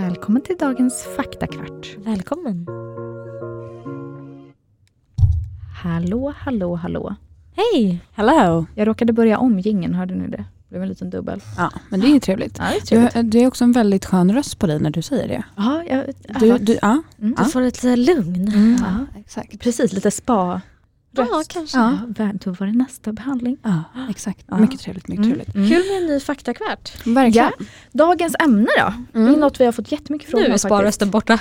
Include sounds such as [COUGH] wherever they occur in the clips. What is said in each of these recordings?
Välkommen till dagens faktakvart. Välkommen. Hallå, hallå, hallå. Hej! Hello! Jag råkade börja om gingen, hörde ni det? Det blev en liten dubbel. Ja, men det är ju trevligt. Ja, det är trevligt. Du, det är också en väldigt skön röst på dig när du säger det. Ja, jag, Du, du, ja, Mm. Du får lite lugn. Mm. ja, exakt. Precis, lite spa. Ja, röst. kanske. Ja, då var det nästa behandling. Ja, exakt. Ja. Mycket trevligt. Mycket Mm. trevligt. Mm. Kul med en ny faktakvart. Verkligen. Dagens ämne då? Det är Mm. något vi har fått jättemycket frågor Nu om är faktiskt. sparrösten borta.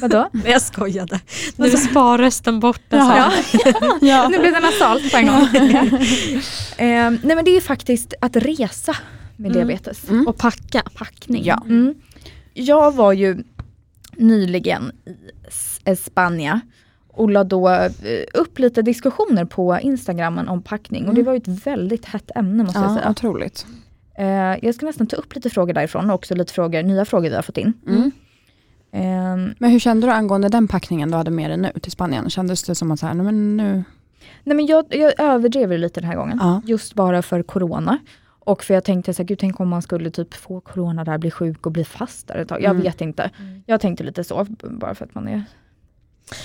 Vadå? [LAUGHS] Nej jag skojade. Nu är sparrösten borta. Jag. [LAUGHS] Ja. Nu blev det nasalt på en gång. [LAUGHS] eh, nej men det är faktiskt att resa med Mm. diabetes. Mm. Och packa. Packning. Ja. Mm. Jag var ju nyligen i Spanien och la då eh, upp lite diskussioner på Instagrammen om packning. Och det Mm. var ju ett väldigt hett ämne måste jag Ja, säga. otroligt. Eh, jag ska nästan ta upp lite frågor därifrån och också lite frågor, nya frågor vi har fått in. Mm. Eh, Men hur kände du angående den packningen du hade med dig nu till Spanien? Kändes det som att så här, men nu... nej men jag, jag överdrev ju lite den här gången. Ja. Just bara för corona. Och för jag tänkte så här, gud tänk om man skulle typ få corona där, bli sjuk och bli fast där ett tag. Jag Mm. vet inte. Jag tänkte lite så, bara för att man är...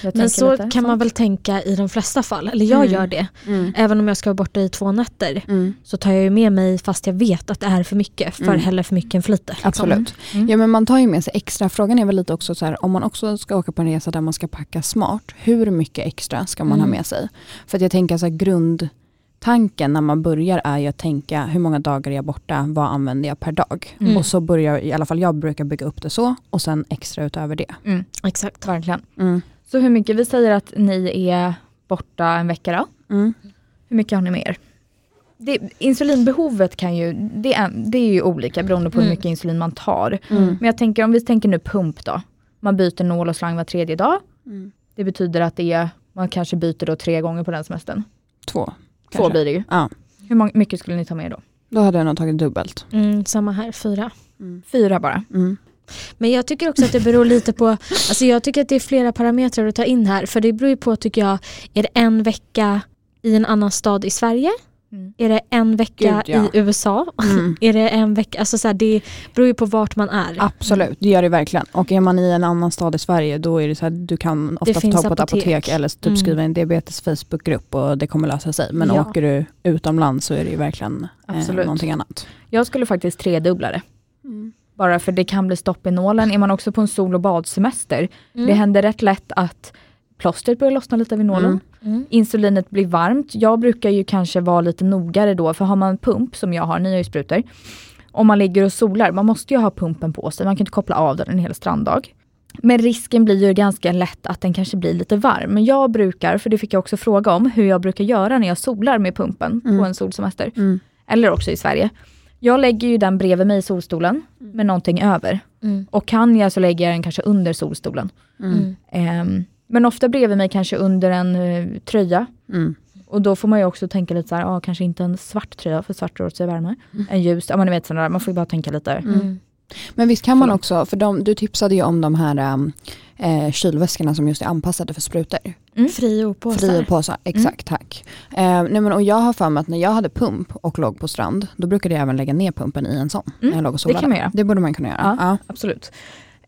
jag Men så lite kan man väl tänka i de flesta fall. Eller jag Mm. gör det. Mm. Även om jag ska vara borta i två nätter. Mm. Så tar jag ju med mig fast jag vet att det är för mycket. För Mm. hellre för mycket än för lite. liksom. Absolut. Mm. Ja men man tar ju med sig extra. Frågan är väl lite också så här, om man också ska åka på en resa där man ska packa smart, hur mycket extra ska man ha Mm. med sig? För att jag tänker så här, grundtanken när man börjar är ju att tänka hur många dagar är jag borta, vad använder jag per dag? Mm. Och så börjar, i alla fall jag brukar bygga upp det så och sen extra utöver det. Mm, Exakt. verkligen. Mm. Så hur mycket, vi säger att ni är borta en vecka då. Mm. Hur mycket har ni med er? Det, insulinbehovet kan ju, det är, det är ju olika beroende på hur Mm. mycket insulin man tar. Mm. Men jag tänker om vi tänker nu pump då. Man byter nål och slang var tredje dag. Mm. Det betyder att det är, man kanske byter då tre gånger på den semestern. Två. Två kanske. blir det ju. Ja, Hur många, mycket skulle ni ta med er då? då hade jag nog tagit dubbelt. Mm, samma här, fyra. Fyra bara. Mm. Men jag tycker också att det beror lite på, alltså jag tycker att det är flera parametrar att ta in här. För det beror ju på tycker jag, är det en vecka i en annan stad i Sverige? Mm. Är det en vecka Gud, ja. i USA? Mm. [LAUGHS] Är det en vecka, alltså så här, det beror ju på vart man är. Absolut, det gör det verkligen. Och är man i en annan stad i Sverige då är det så här, du kan ofta få tag på ett apotek. eller typ Mm. skriva en diabetes Facebookgrupp och det kommer lösa sig. Men Ja. åker du utomlands så är det ju verkligen eh, Absolut. någonting annat. Jag skulle faktiskt tredubbla det. Bara för det kan bli stopp i nålen. Är man också på en sol och badsemester, Mm. det händer rätt lätt att plåstret börjar lossna lite vid nålen. Mm. Mm. Insulinet blir varmt. Jag brukar ju kanske vara lite nogare då, för har man pump som jag har, ni har ju sprutor. Om man ligger och solar, man måste ju ha pumpen på sig, man kan inte koppla av den en hel stranddag. Men risken blir ju ganska lätt att den kanske blir lite varm. Men jag brukar, för det fick jag också fråga om, hur jag brukar göra när jag solar med pumpen Mm. på en solsemester. Mm. Eller också i Sverige. Jag lägger ju den bredvid mig i solstolen med någonting över. Mm. Och kan jag så lägger jag den kanske under solstolen. Mm. Ehm, men ofta bredvid mig kanske under en eh, tröja. Mm. Och då får man ju också tänka lite så här, ah, kanske inte en svart tröja för svart drar åt sig värme. En ljus, men ni vet sådana där, man får ju bara tänka lite. Mm. Men visst kan man också, för de, du tipsade ju om de här um, eh, kylväskorna som just är anpassade för sprutor. Friopåsar. Friopåsar, exakt tack. Eh, nej men, och jag har för mig att när jag hade pump och låg på strand, då brukade jag även lägga ner pumpen i en sån. när jag låg och det solade. kan man göra. Det borde man kunna göra. Ja. Ja. Absolut.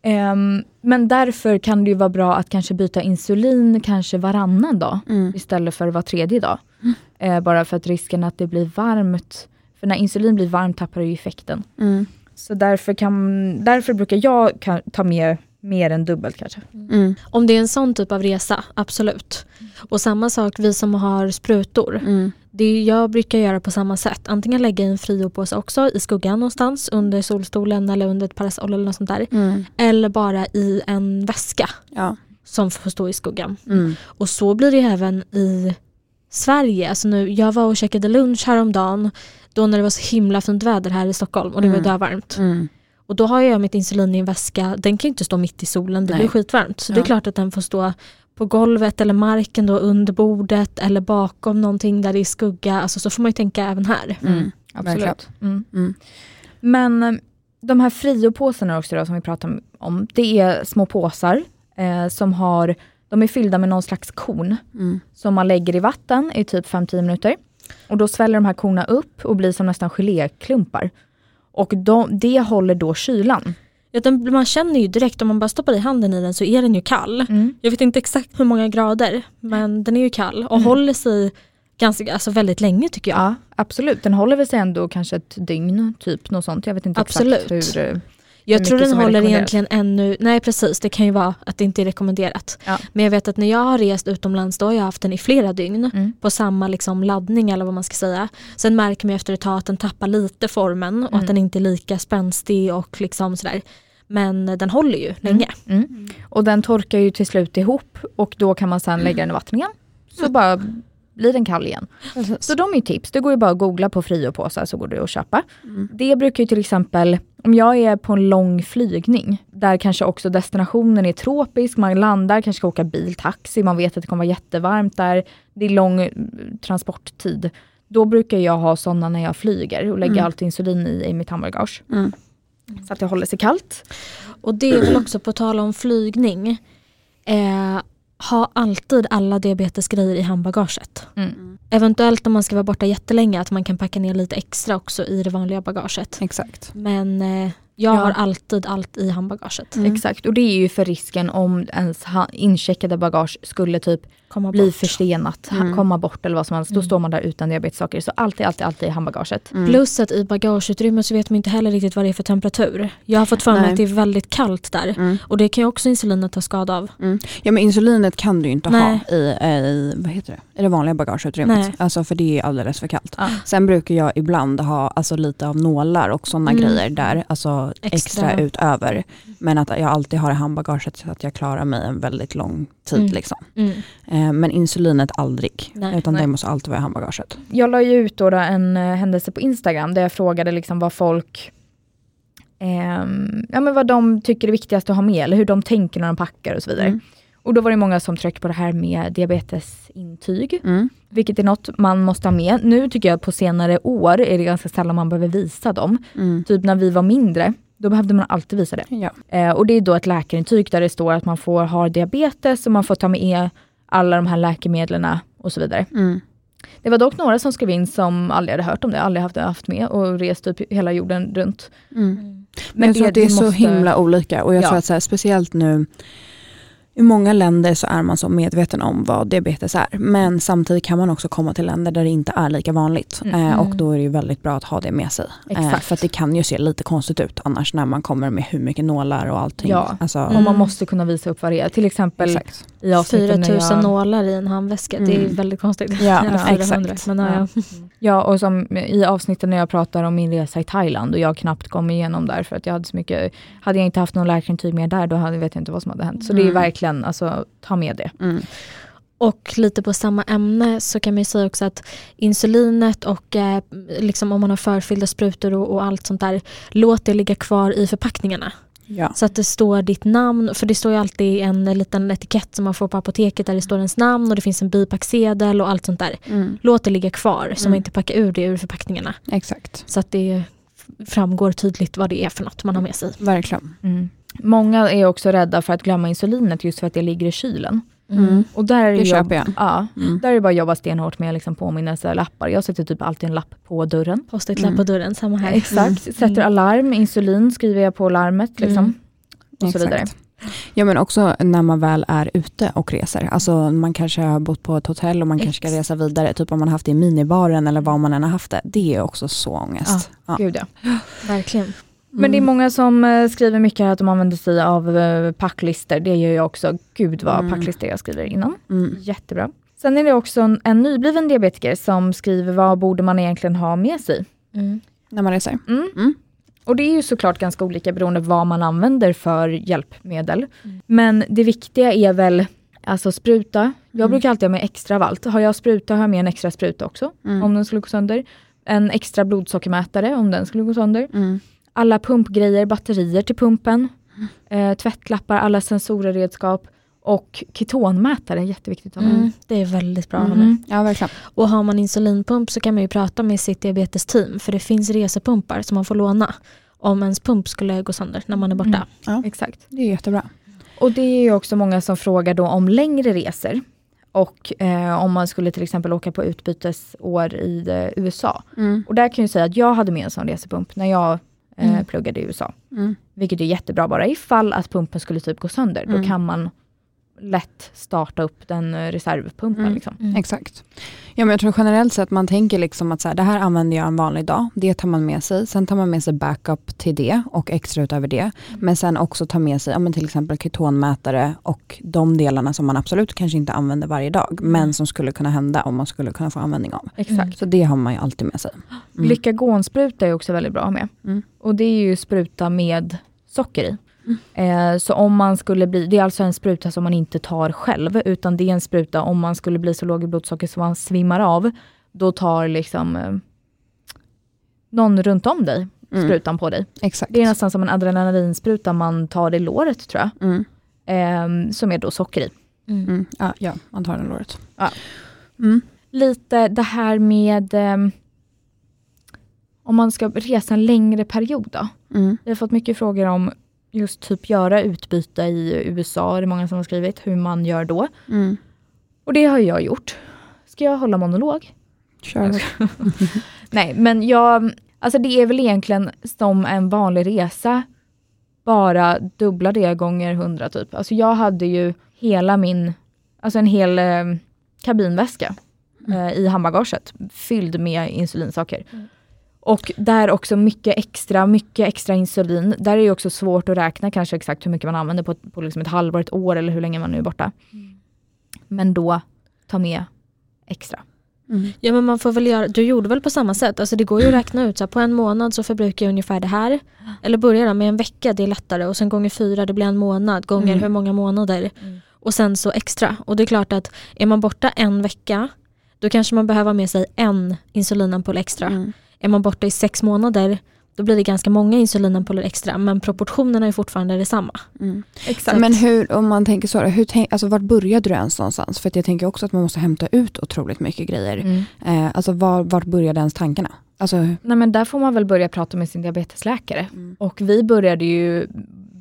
Ehm, men därför kan det ju vara bra att kanske byta insulin kanske varannan dag Mm. istället för var tredje dag. Eh, bara för att risken att det blir varmt, för när insulin blir varmt tappar det ju effekten. Mm. Så därför, kan, därför brukar jag kan, ta med mer än dubbelt kanske. Mm. Om det är en sån typ av resa, absolut. Och samma sak vi som har sprutor. Mm. Det jag brukar göra på samma sätt. Antingen lägga i en friopåse också i skuggan någonstans under solstolen eller under ett parasoll eller något sånt där. Mm. Eller bara i en väska Ja. som får stå i skuggan. Mm. Och så blir det även i Sverige. Alltså nu, jag var och käkade lunch häromdagen då när det var så himla fint väder här i Stockholm och det Mm. var dövarmt. Mm. Och då har jag mitt insulin i en väska, den kan ju inte stå mitt i solen, det Nej. blir skitvarmt. Så det är Ja. klart att den får stå på golvet eller marken då under bordet eller bakom någonting där det är skugga. Alltså så får man ju tänka även här. Mm. Absolut. Mm. Mm. Men eh, de här friopåsarna också då, som vi pratar om, det är små påsar eh, som har, de är fyllda med någon slags korn Mm. som man lägger i vatten i typ 5-10 minuter. Och då sväller de här korna upp och blir som nästan geléklumpar. Och de, det håller då kylan. Ja, den, man känner ju direkt om man bara stoppar i handen i den så är den ju kall. Mm. Jag vet inte exakt hur många grader men den är ju kall och Mm. håller sig ganska, alltså väldigt länge tycker jag. Ja, absolut. Den håller väl sig ändå kanske ett dygn, typ något sånt. Jag vet inte Absolut. exakt hur... Jag tror den håller egentligen ännu, nej precis det kan ju vara att det inte är rekommenderat. Ja. Men jag vet att när jag har rest utomlands då har jag haft den i flera dygn Mm. på samma liksom laddning eller vad man ska säga. Sen märker man efter ett tag att den tappar lite formen och Mm. att den inte är lika spänstig och liksom sådär. Men den håller ju länge. Mm. Och den torkar ju till slut ihop och då kan man sen lägga den i vattnet igen. Så bara blir den kall igen. Så de är tips. Det går ju bara att googla på friopåsar så går det att köpa. Mm. Det brukar ju till exempel, om jag är på en lång flygning, där kanske också destinationen är tropisk, man landar, kanske ska åka bil, taxi, man vet att det kommer vara jättevarmt där, det är lång eh, transporttid. Då brukar jag ha sådana när jag flyger och lägga Mm. allt insulin i, i mitt handbagage. Mm. Så att det håller sig kallt. Och det är väl också på tal om flygning. Eh, ha alltid alla diabetesgrejer i handbagaget. Mm. Eventuellt om man ska vara borta jättelänge att man kan packa ner lite extra också i det vanliga bagaget. Exakt. Men eh, jag Ja. har alltid allt i handbagaget. Mm. Exakt, och det är ju för risken om ens incheckade bagage skulle typ Komma bli bort. försenat, Mm. komma bort eller vad som helst. Då Mm. står man där utan diabetessaker. Så alltid, alltid, alltid i handbagaget. Mm. Plus att i bagageutrymmet så vet man inte heller riktigt vad det är för temperatur. Jag har fått för mig att det är väldigt kallt där. Mm. Och det kan ju också insulinet ta skada av. Ja men insulinet kan du ju inte Nej. ha i, eh, i, vad heter det? i det vanliga bagageutrymmet. Nej. Alltså för det är alldeles för kallt. Ja. Sen brukar jag ibland ha alltså, lite av nålar och sådana Mm. grejer där, alltså extra. Extra. utöver. Men att jag alltid har i handbagaget så att jag klarar mig en väldigt lång tid. Mm. Liksom. Mm. Eh, men insulinet aldrig, Nej. utan Nej. det måste alltid vara i handbagaget. Jag la ju ut då, då en eh, händelse på Instagram där jag frågade liksom vad folk ehm, ja, men vad de tycker är viktigast att ha med eller hur de tänker när de packar och så vidare. Och då var det många som tryckte på det här med diabetesintyg. Mm. Vilket är något man måste ha med. Nu tycker jag på senare år är det ganska sällan man behöver visa dem. Mm. Typ när vi var mindre, då behövde man alltid visa det. Ja. Eh, och det är då ett läkarintyg där det står att man får ha diabetes och man får ta med alla de här läkemedlen och så vidare. Mm. Det var dock några som skrev in som aldrig hade hört om det, aldrig haft, haft med och rest typ hela jorden runt. Mm. Mm. Men jag tror att det är så måste- himla olika och jag Ja. tror att så här, speciellt nu i många länder så är man så medveten om vad diabetes är. Men samtidigt kan man också komma till länder där det inte är lika vanligt. Mm. Eh, och då är det ju väldigt bra att ha det med sig. Eh, för det kan ju se lite konstigt ut annars när man kommer med hur mycket nålar och allting. Ja. Alltså, Och man Mm. måste kunna visa upp vad det är. Till exempel Exakt. I avsnittet när 4000 jag... nålar i en handväska, det är Mm. väldigt konstigt. Ja, [LAUGHS] Eller ja, 400. exakt. Men, ja, ja. Ja, och som i avsnittet när jag pratar om min resa i Thailand och jag knappt kom igenom där för att jag hade så mycket, hade jag inte haft någon läkarintyg med där då hade, vet jag inte vad som hade hänt. Så det är Mm. verkligen, alltså ta med det. Mm. Och lite på samma ämne så kan man ju säga också att insulinet och eh, liksom om man har förfyllda sprutor och, och allt sånt där, låt det ligga kvar i förpackningarna. Ja. Så att det står ditt namn, för det står ju alltid en liten etikett som man får på apoteket där det står ens namn och det finns en bipacksedel och allt sånt där. Mm. Låt det ligga kvar så Mm. man inte packar ur det ur förpackningarna. Exakt, Så att det framgår tydligt vad det är för något man har med sig. verkligen. Mm. Många är också rädda för att glömma insulinet just för att det ligger i kylen. Mm. Och där är Det köper jag. Ja, Mm. där är det bara att jobba stenhårt med liksom påminnelselappar. Jag sätter typ alltid en lapp på dörren. Post-it-lapp Mm. på dörren, samma här. Exakt, Mm. sätter alarm, insulin skriver jag på larmet. Liksom. Mm. Och så vidare. Ja men också när man väl är ute och reser. Alltså man kanske har bott på ett hotell och man kanske ska Ex- resa vidare. Typ om man har haft det i minibaren eller var man än har haft det. Det är också så ångest. Ja. Gud ja. [GASPS] Verkligen. Men det är Mm. många som eh, skriver mycket här att de använder sig av eh, packlister. Det gör jag också. Gud vad Mm. packlister jag skriver innan. Mm. Jättebra. Sen är det också en, en nybliven diabetiker som skriver vad borde man egentligen ha med sig. Mm. När man reser. Mm. Mm. Och det är ju såklart ganska olika beroende på vad man använder för hjälpmedel. Mm. Men det viktiga är väl alltså spruta. Jag Mm. brukar alltid ha med extra av allt. Har jag spruta har jag med en extra spruta också Mm. om den skulle gå sönder. En extra blodsockermätare om den skulle gå sönder. Mm. Alla pumpgrejer, batterier till pumpen, eh, tvättlappar, alla sensorredskap och ketonmätare, jätteviktigt att ha med. Mm. Det är väldigt bra med. Mhm. Ja verkligen. Och har man insulinpump så kan man ju prata med sitt diabetesteam för det finns resepumpar som man får låna om ens pump skulle gå sönder när man är borta. Mm. Ja. Exakt. Det är jättebra. Och det är ju också många som frågar då om längre resor. Och eh, om man skulle till exempel åka på utbytesår i eh, USA. Mm. Och där kan jag säga att jag hade med en sån resepump när jag eh, Mm. pluggade i USA. Mm. Vilket är jättebra bara ifall att pumpen skulle typ gå sönder. Mm. Då kan man lätt starta upp den eh, reservpumpen. Mm. Liksom. Mm. Exakt. Ja, men jag tror generellt sett man tänker liksom att så här, det här använder jag en vanlig dag. Det tar man med sig. Sen tar man med sig backup till det och extra utöver det. Men sen också ta med sig ja, men till exempel ketonmätare och de delarna som man absolut kanske inte använder varje dag. Men som skulle kunna hända om man skulle kunna få användning av. Exakt. Så det har man ju alltid med sig. Mm. Glykagonspruta är också väldigt bra med. Mm. Och det är ju spruta med socker i. Mm. Eh, så om man skulle bli, det är alltså en spruta som man inte tar själv, utan det är en spruta om man skulle bli så låg i blodsocker så man svimmar av, då tar liksom eh, någon runt om dig Mm. sprutan på dig. Exakt. Det är nästan som en adrenalinspruta man tar i låret tror jag, Mm. eh, som är då socker i. Mm. Mm. Ja, ja, man tar den låret. Ja. Mm. Lite det här med eh, om man ska resa en längre period då. Mm. Vi har fått mycket frågor om just typ göra utbyte i USA, det är många som har skrivit, hur man gör då. Mm. Och det har jag gjort. Ska jag hålla monolog? Kör. [LAUGHS] Nej, men jag, alltså det är väl egentligen som en vanlig resa, bara dubbla det gånger hundra typ. Alltså jag hade ju hela min, alltså en hel eh, kabinväska eh, i handbagaget fylld med insulinsaker. Mm. Och där också mycket extra, mycket extra insulin. Där är det också svårt att räkna kanske exakt hur mycket man använder på, på liksom ett halvår, ett år eller hur länge man nu är borta. Men då ta med extra. Mm. Ja men man får väl göra, du gjorde väl på samma sätt, alltså det går ju att räkna ut så här, på en månad så förbrukar jag ungefär det här. Eller börja med en vecka, det är lättare och sen gånger fyra, det blir en månad, gånger Mm. hur många månader. Och sen så extra. Och det är klart att är man borta en vecka, då kanske man behöver med sig en insulinampull extra. Är man borta i sex månader, då blir det ganska många insulinampuller extra, men proportionerna är fortfarande detsamma. Mm. Exakt. Men hur, om man tänker så, hur tänk, alltså vart började du ens någonstans? För att jag tänker också att man måste hämta ut otroligt mycket grejer. Mm. Eh, alltså var, vart började ens tankarna? Alltså, Nej men där får man väl börja prata med sin diabetesläkare. Mm. Och vi började ju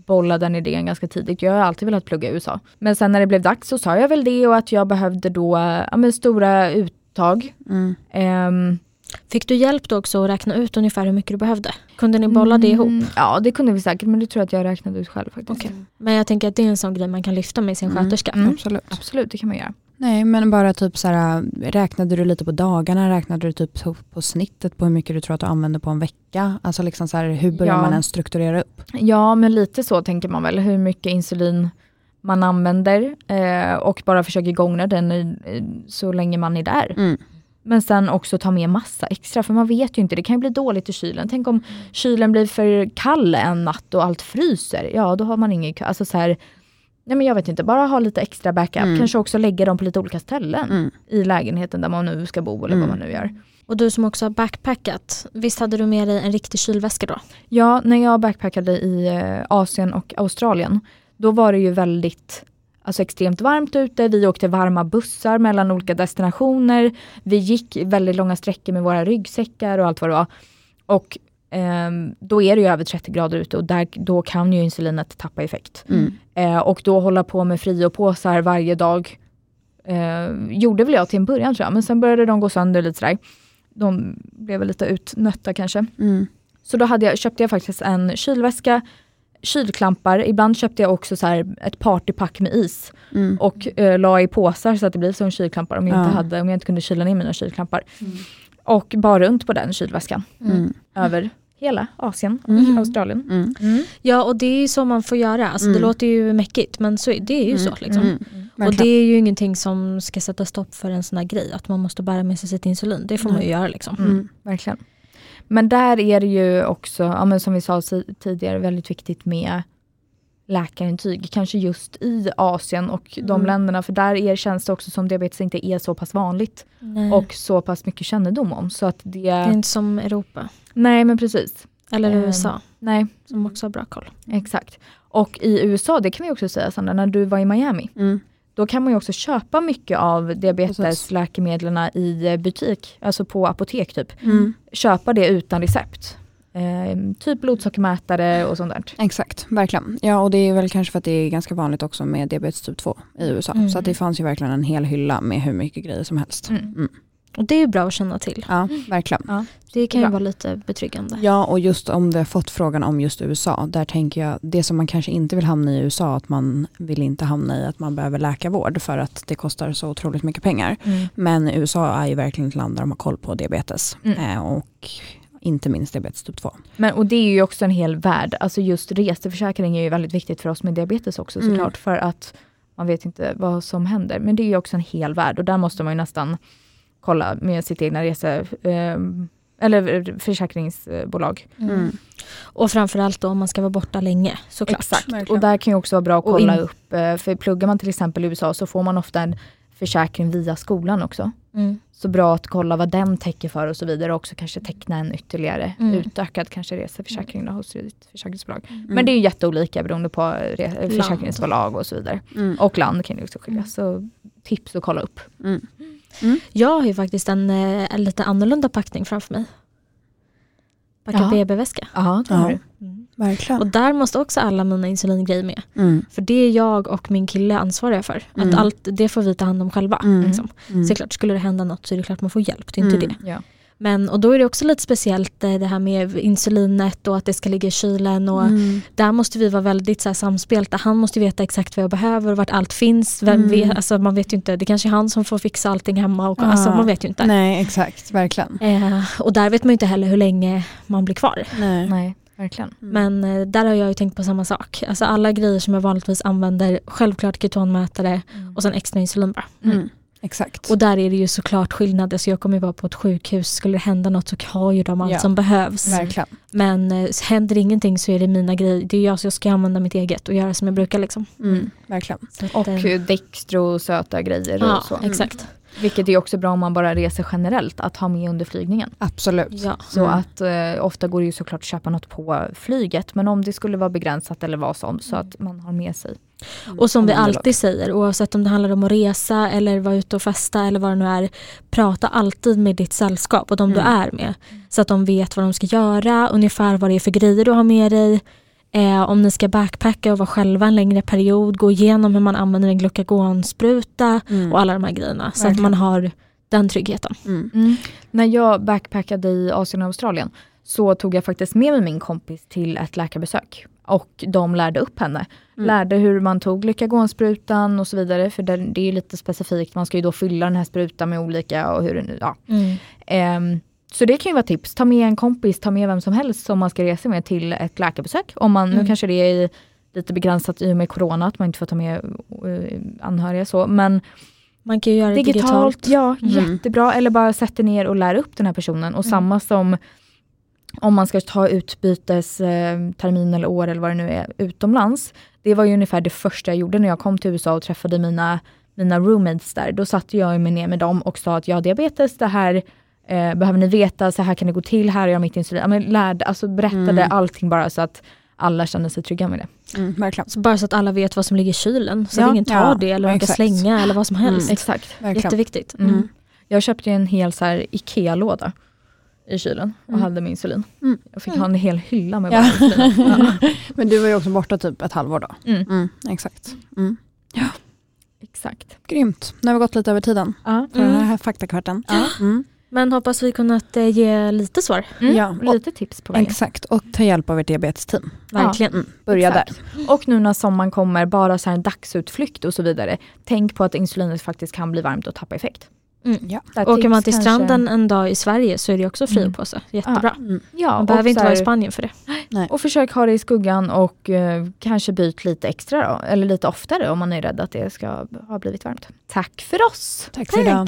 bolla den idén ganska tidigt. Jag har alltid velat plugga i USA. Men sen när det blev dags så sa jag väl det och att jag behövde då ja, men stora uttag. mm. Ehm, Fick du hjälp då också att räkna ut ungefär hur mycket du behövde? Kunde ni bolla det ihop? mm, Ja det kunde vi säkert men det tror jag att jag räknade ut själv faktiskt. Okej. Men jag tänker att det är en sån grej man kan lyfta med sin Mm. sköterska. Mm. Absolut. Absolut det kan man göra. Nej men bara typ så här, räknade du lite på dagarna, räknade du typ på, snittet på hur mycket du tror att du använder på en vecka? Alltså liksom så här, hur börjar Ja. man ens strukturera upp? Ja men lite så tänker man väl. Hur mycket insulin man använder eh, och bara försöker gångra den i, i, så länge man är där. Mm. Men sen också ta med massa extra, för man vet ju inte, det kan ju bli dåligt i kylen. Tänk om kylen blir för kall en natt och allt fryser, ja då har man ingen, alltså så här, nej men jag vet inte, bara ha lite extra backup, Mm. kanske också lägga dem på lite olika ställen Mm. i lägenheten där man nu ska bo eller Mm. vad man nu gör. Och du som också har backpackat, visst hade du med dig en riktig kylväska då? Ja, när jag backpackade i eh, Asien och Australien, då var det ju väldigt alltså extremt varmt ute. Vi åkte varma bussar mellan olika destinationer. Vi gick väldigt långa sträckor med våra ryggsäckar och allt vad det var. Och ehm, då är det ju över 30 grader ute och där, då kan ju insulinet tappa effekt. Mm. Eh, och då hålla på med friopåsar varje dag eh, gjorde väl jag till en början tror jag, men sen började de gå sönder lite sådär. De blev lite utnötta kanske. Mm. Så då hade jag, köpte jag faktiskt en kylväska, kylklampar, ibland köpte jag också så här ett partypack med is Mm. och eh, la i påsar så att det blev som kylklampar om jag, Ja. inte hade, om jag inte kunde kyla ner mina kylklampar. Och bar runt på den kylväskan Mm. över hela Asien och Mm. Australien. Mm. Mm. Ja och det är ju så man får göra, alltså, det Mm. låter ju mäckigt men så, det är ju så. Liksom. Mm. Och det är ju ingenting som ska sätta stopp för en sån här grej, att man måste bära med sig sitt insulin. Det får man ju göra liksom. Mm. Mm. Verkligen. Men där är det ju också, ja, som vi sa tidigare, väldigt viktigt med läkarintyg. Kanske just i Asien och de Mm. länderna, för där är, känns det också som diabetes inte är så pass vanligt Nej. och så pass mycket kännedom om. Så att det, det är inte som Europa. nej men precis. Eller Ehm, USA Nej, som också har bra koll. exakt. Och i USA, det kan vi också säga Sandra, när du var i Miami, Mm. Då kan man ju också köpa mycket av diabetesläkemedlen i eh, butik, alltså på apotek typ. Mm. köpa det utan recept. Eh, typ blodsockermätare och sånt där. Exakt, verkligen. Ja och det är väl kanske för att det är ganska vanligt också med diabetes typ 2 i USA. Mm. Så att det fanns ju verkligen en hel hylla med hur mycket grejer som helst. Mm. Mm. Och det är ju bra att känna till. Ja, verkligen. Ja. Det kan ju Bra. vara lite betryggande. Ja, och just om du har fått frågan om just USA, där tänker jag, det som man kanske inte vill hamna i USA, att man vill inte hamna i att man behöver läkarvård för att det kostar så otroligt mycket pengar. Mm. Men USA är ju verkligen ett land där de har koll på diabetes Mm. eh, och inte minst diabetes typ 2. Men, och det är ju också en hel värld. Alltså just reseförsäkring är ju väldigt viktigt för oss med diabetes också Mm. såklart. För att man vet inte vad som händer. Men det är ju också en hel värld och där måste man ju nästan kolla med sitt egna rese... Eh, eller försäkringsbolag. Mm. Och framförallt då om man ska vara borta länge såklart. Exakt. Verkligen. Och där kan ju också vara bra att kolla in- upp. eh, För pluggar man till exempel i USA så får man ofta en försäkring via skolan också. Mm. Så bra att kolla vad den täcker för och så vidare. Och också kanske teckna en ytterligare Mm. utökad kanske reseförsäkring då, hos ditt försäkringsbolag. Men det är ju jätteolika beroende på försäkringsbolag och så vidare. Mm. Och land kan det också skilja. Så tips att kolla upp. Mm. Jag har ju faktiskt en, eh, en lite annorlunda packning framför mig. Packa. BB-väska. Ja, det Ja. har du. Verkligen. Och där måste också alla mina insulingrejer med. Mm. För det är jag och min kille ansvariga för. Mm. Att allt, det får vi ta hand om själva. Mm. Liksom. Mm. Så klart, skulle det hända något så är det klart man får hjälp. Det är inte Mm. det. Ja. Men, och då är det också lite speciellt eh, det här med insulinet och att det ska ligga i kylen. Och Mm. Där måste vi vara väldigt så här, samspelta. Han måste veta exakt vad jag behöver och vart allt finns. Vem Mm. vet, alltså, man vet ju inte, det kanske är han som får fixa allting hemma. Och, alltså, Ja. man vet ju inte. Nej, exakt. Verkligen. Eh, och där vet man ju inte heller hur länge man blir kvar. Nej. Nej, verkligen. Men eh, där har jag ju tänkt på samma sak. Alltså alla grejer som jag vanligtvis använder, självklart ketonmätare och sen extra insulin bara. Mm. Exakt. Och där är det ju såklart skillnader så jag kommer ju vara på ett sjukhus, skulle det hända något så har ju de allt Ja. som behövs. Verkligen. Men eh, händer ingenting så är det mina grejer, det är jag så jag ska använda mitt eget och göra som jag brukar liksom. Mm. Verkligen. Att, Och eh, dextro och söta grejer ja, och så. exakt. Vilket är också bra om man bara reser generellt, att ha med under flygningen. Absolut. Ja. Så Mm. att eh, ofta går det ju såklart att köpa något på flyget, men om det skulle vara begränsat eller vad som, så att man har med sig. Och som vi alltid säger, oavsett om det handlar om att resa eller vara ute och festa eller vad det nu är, prata alltid med ditt sällskap och de du Mm. är med. Så att de vet vad de ska göra, ungefär vad det är för grejer du har med dig. Eh, om ni ska backpacka och vara själva en längre period, gå igenom hur man använder en glukagonspruta Mm. och alla de här grejerna. Så att man har den tryggheten. Mm. När jag backpackade i Asien och Australien så tog jag faktiskt med mig min kompis till ett läkarbesök. Och de lärde upp henne. Mm. Lärde hur man tog glukagonsprutan och så vidare. För det, det är ju lite specifikt, man ska ju då fylla den här sprutan med olika och hur den, ja. Ehm, så det kan ju vara tips. Ta med en kompis, ta med vem som helst som man ska resa med till ett läkarbesök. Om man, Nu Mm. kanske det är lite begränsat i och med corona, att man inte får ta med eh, anhöriga så. Men Man kan ju göra det digitalt, digitalt. ja Mm. jättebra. Eller bara sätta ner och lära upp den här personen. Och Mm. samma som om man ska ta utbytes eh, eller år eller vad det nu är utomlands. Det var ju ungefär det första jag gjorde när jag kom till USA och träffade mina, mina roommates där. Då satte jag mig ner med dem och sa att jag har diabetes, det här eh, behöver ni veta, så här kan det gå till, här är jag mitt insulin. Ja, men lärde, alltså berättade Mm. allting bara så att alla kände sig trygga med det. Mm. Verkligen. Så bara så att alla vet vad som ligger i kylen. Så Ja. att ingen tar Ja, det eller exakt. slänga eller vad som helst. Mm. Exakt. Verkligen. Jätteviktigt. Mm. Mm. Jag köpte en hel så här IKEA-låda i kylen och Mm. hade med insulin. Mm. Jag fick ha en hel hylla med Ja. bara insulin. [LAUGHS] Ja. Men du var ju också borta typ ett halvår då. Mm. Mm. Exakt. Mm. Exakt. Grymt. Nu har vi gått lite över tiden Ja. för den här faktakvarten. Ja. Men hoppas vi kunnat eh, ge lite svar. Mm. Ja, och lite tips på vägen. Exakt. Och ta hjälp av ert diabetesteam. Verkligen. Mm. Börja Exakt. Och nu när sommaren kommer, bara så här en dagsutflykt och så vidare. Tänk på att insulinet faktiskt kan bli varmt och tappa effekt. Mm. Ja. Där Åker man till kanske- stranden en dag i Sverige så är det också fri Mm. på sig. Jättebra. Mm. Ja, Man behöver inte vara i Spanien för det. Och försök ha det i skuggan och eh, kanske byt lite extra då, eller lite oftare om man är rädd att det ska ha blivit varmt. Tack för oss! Tack för idag.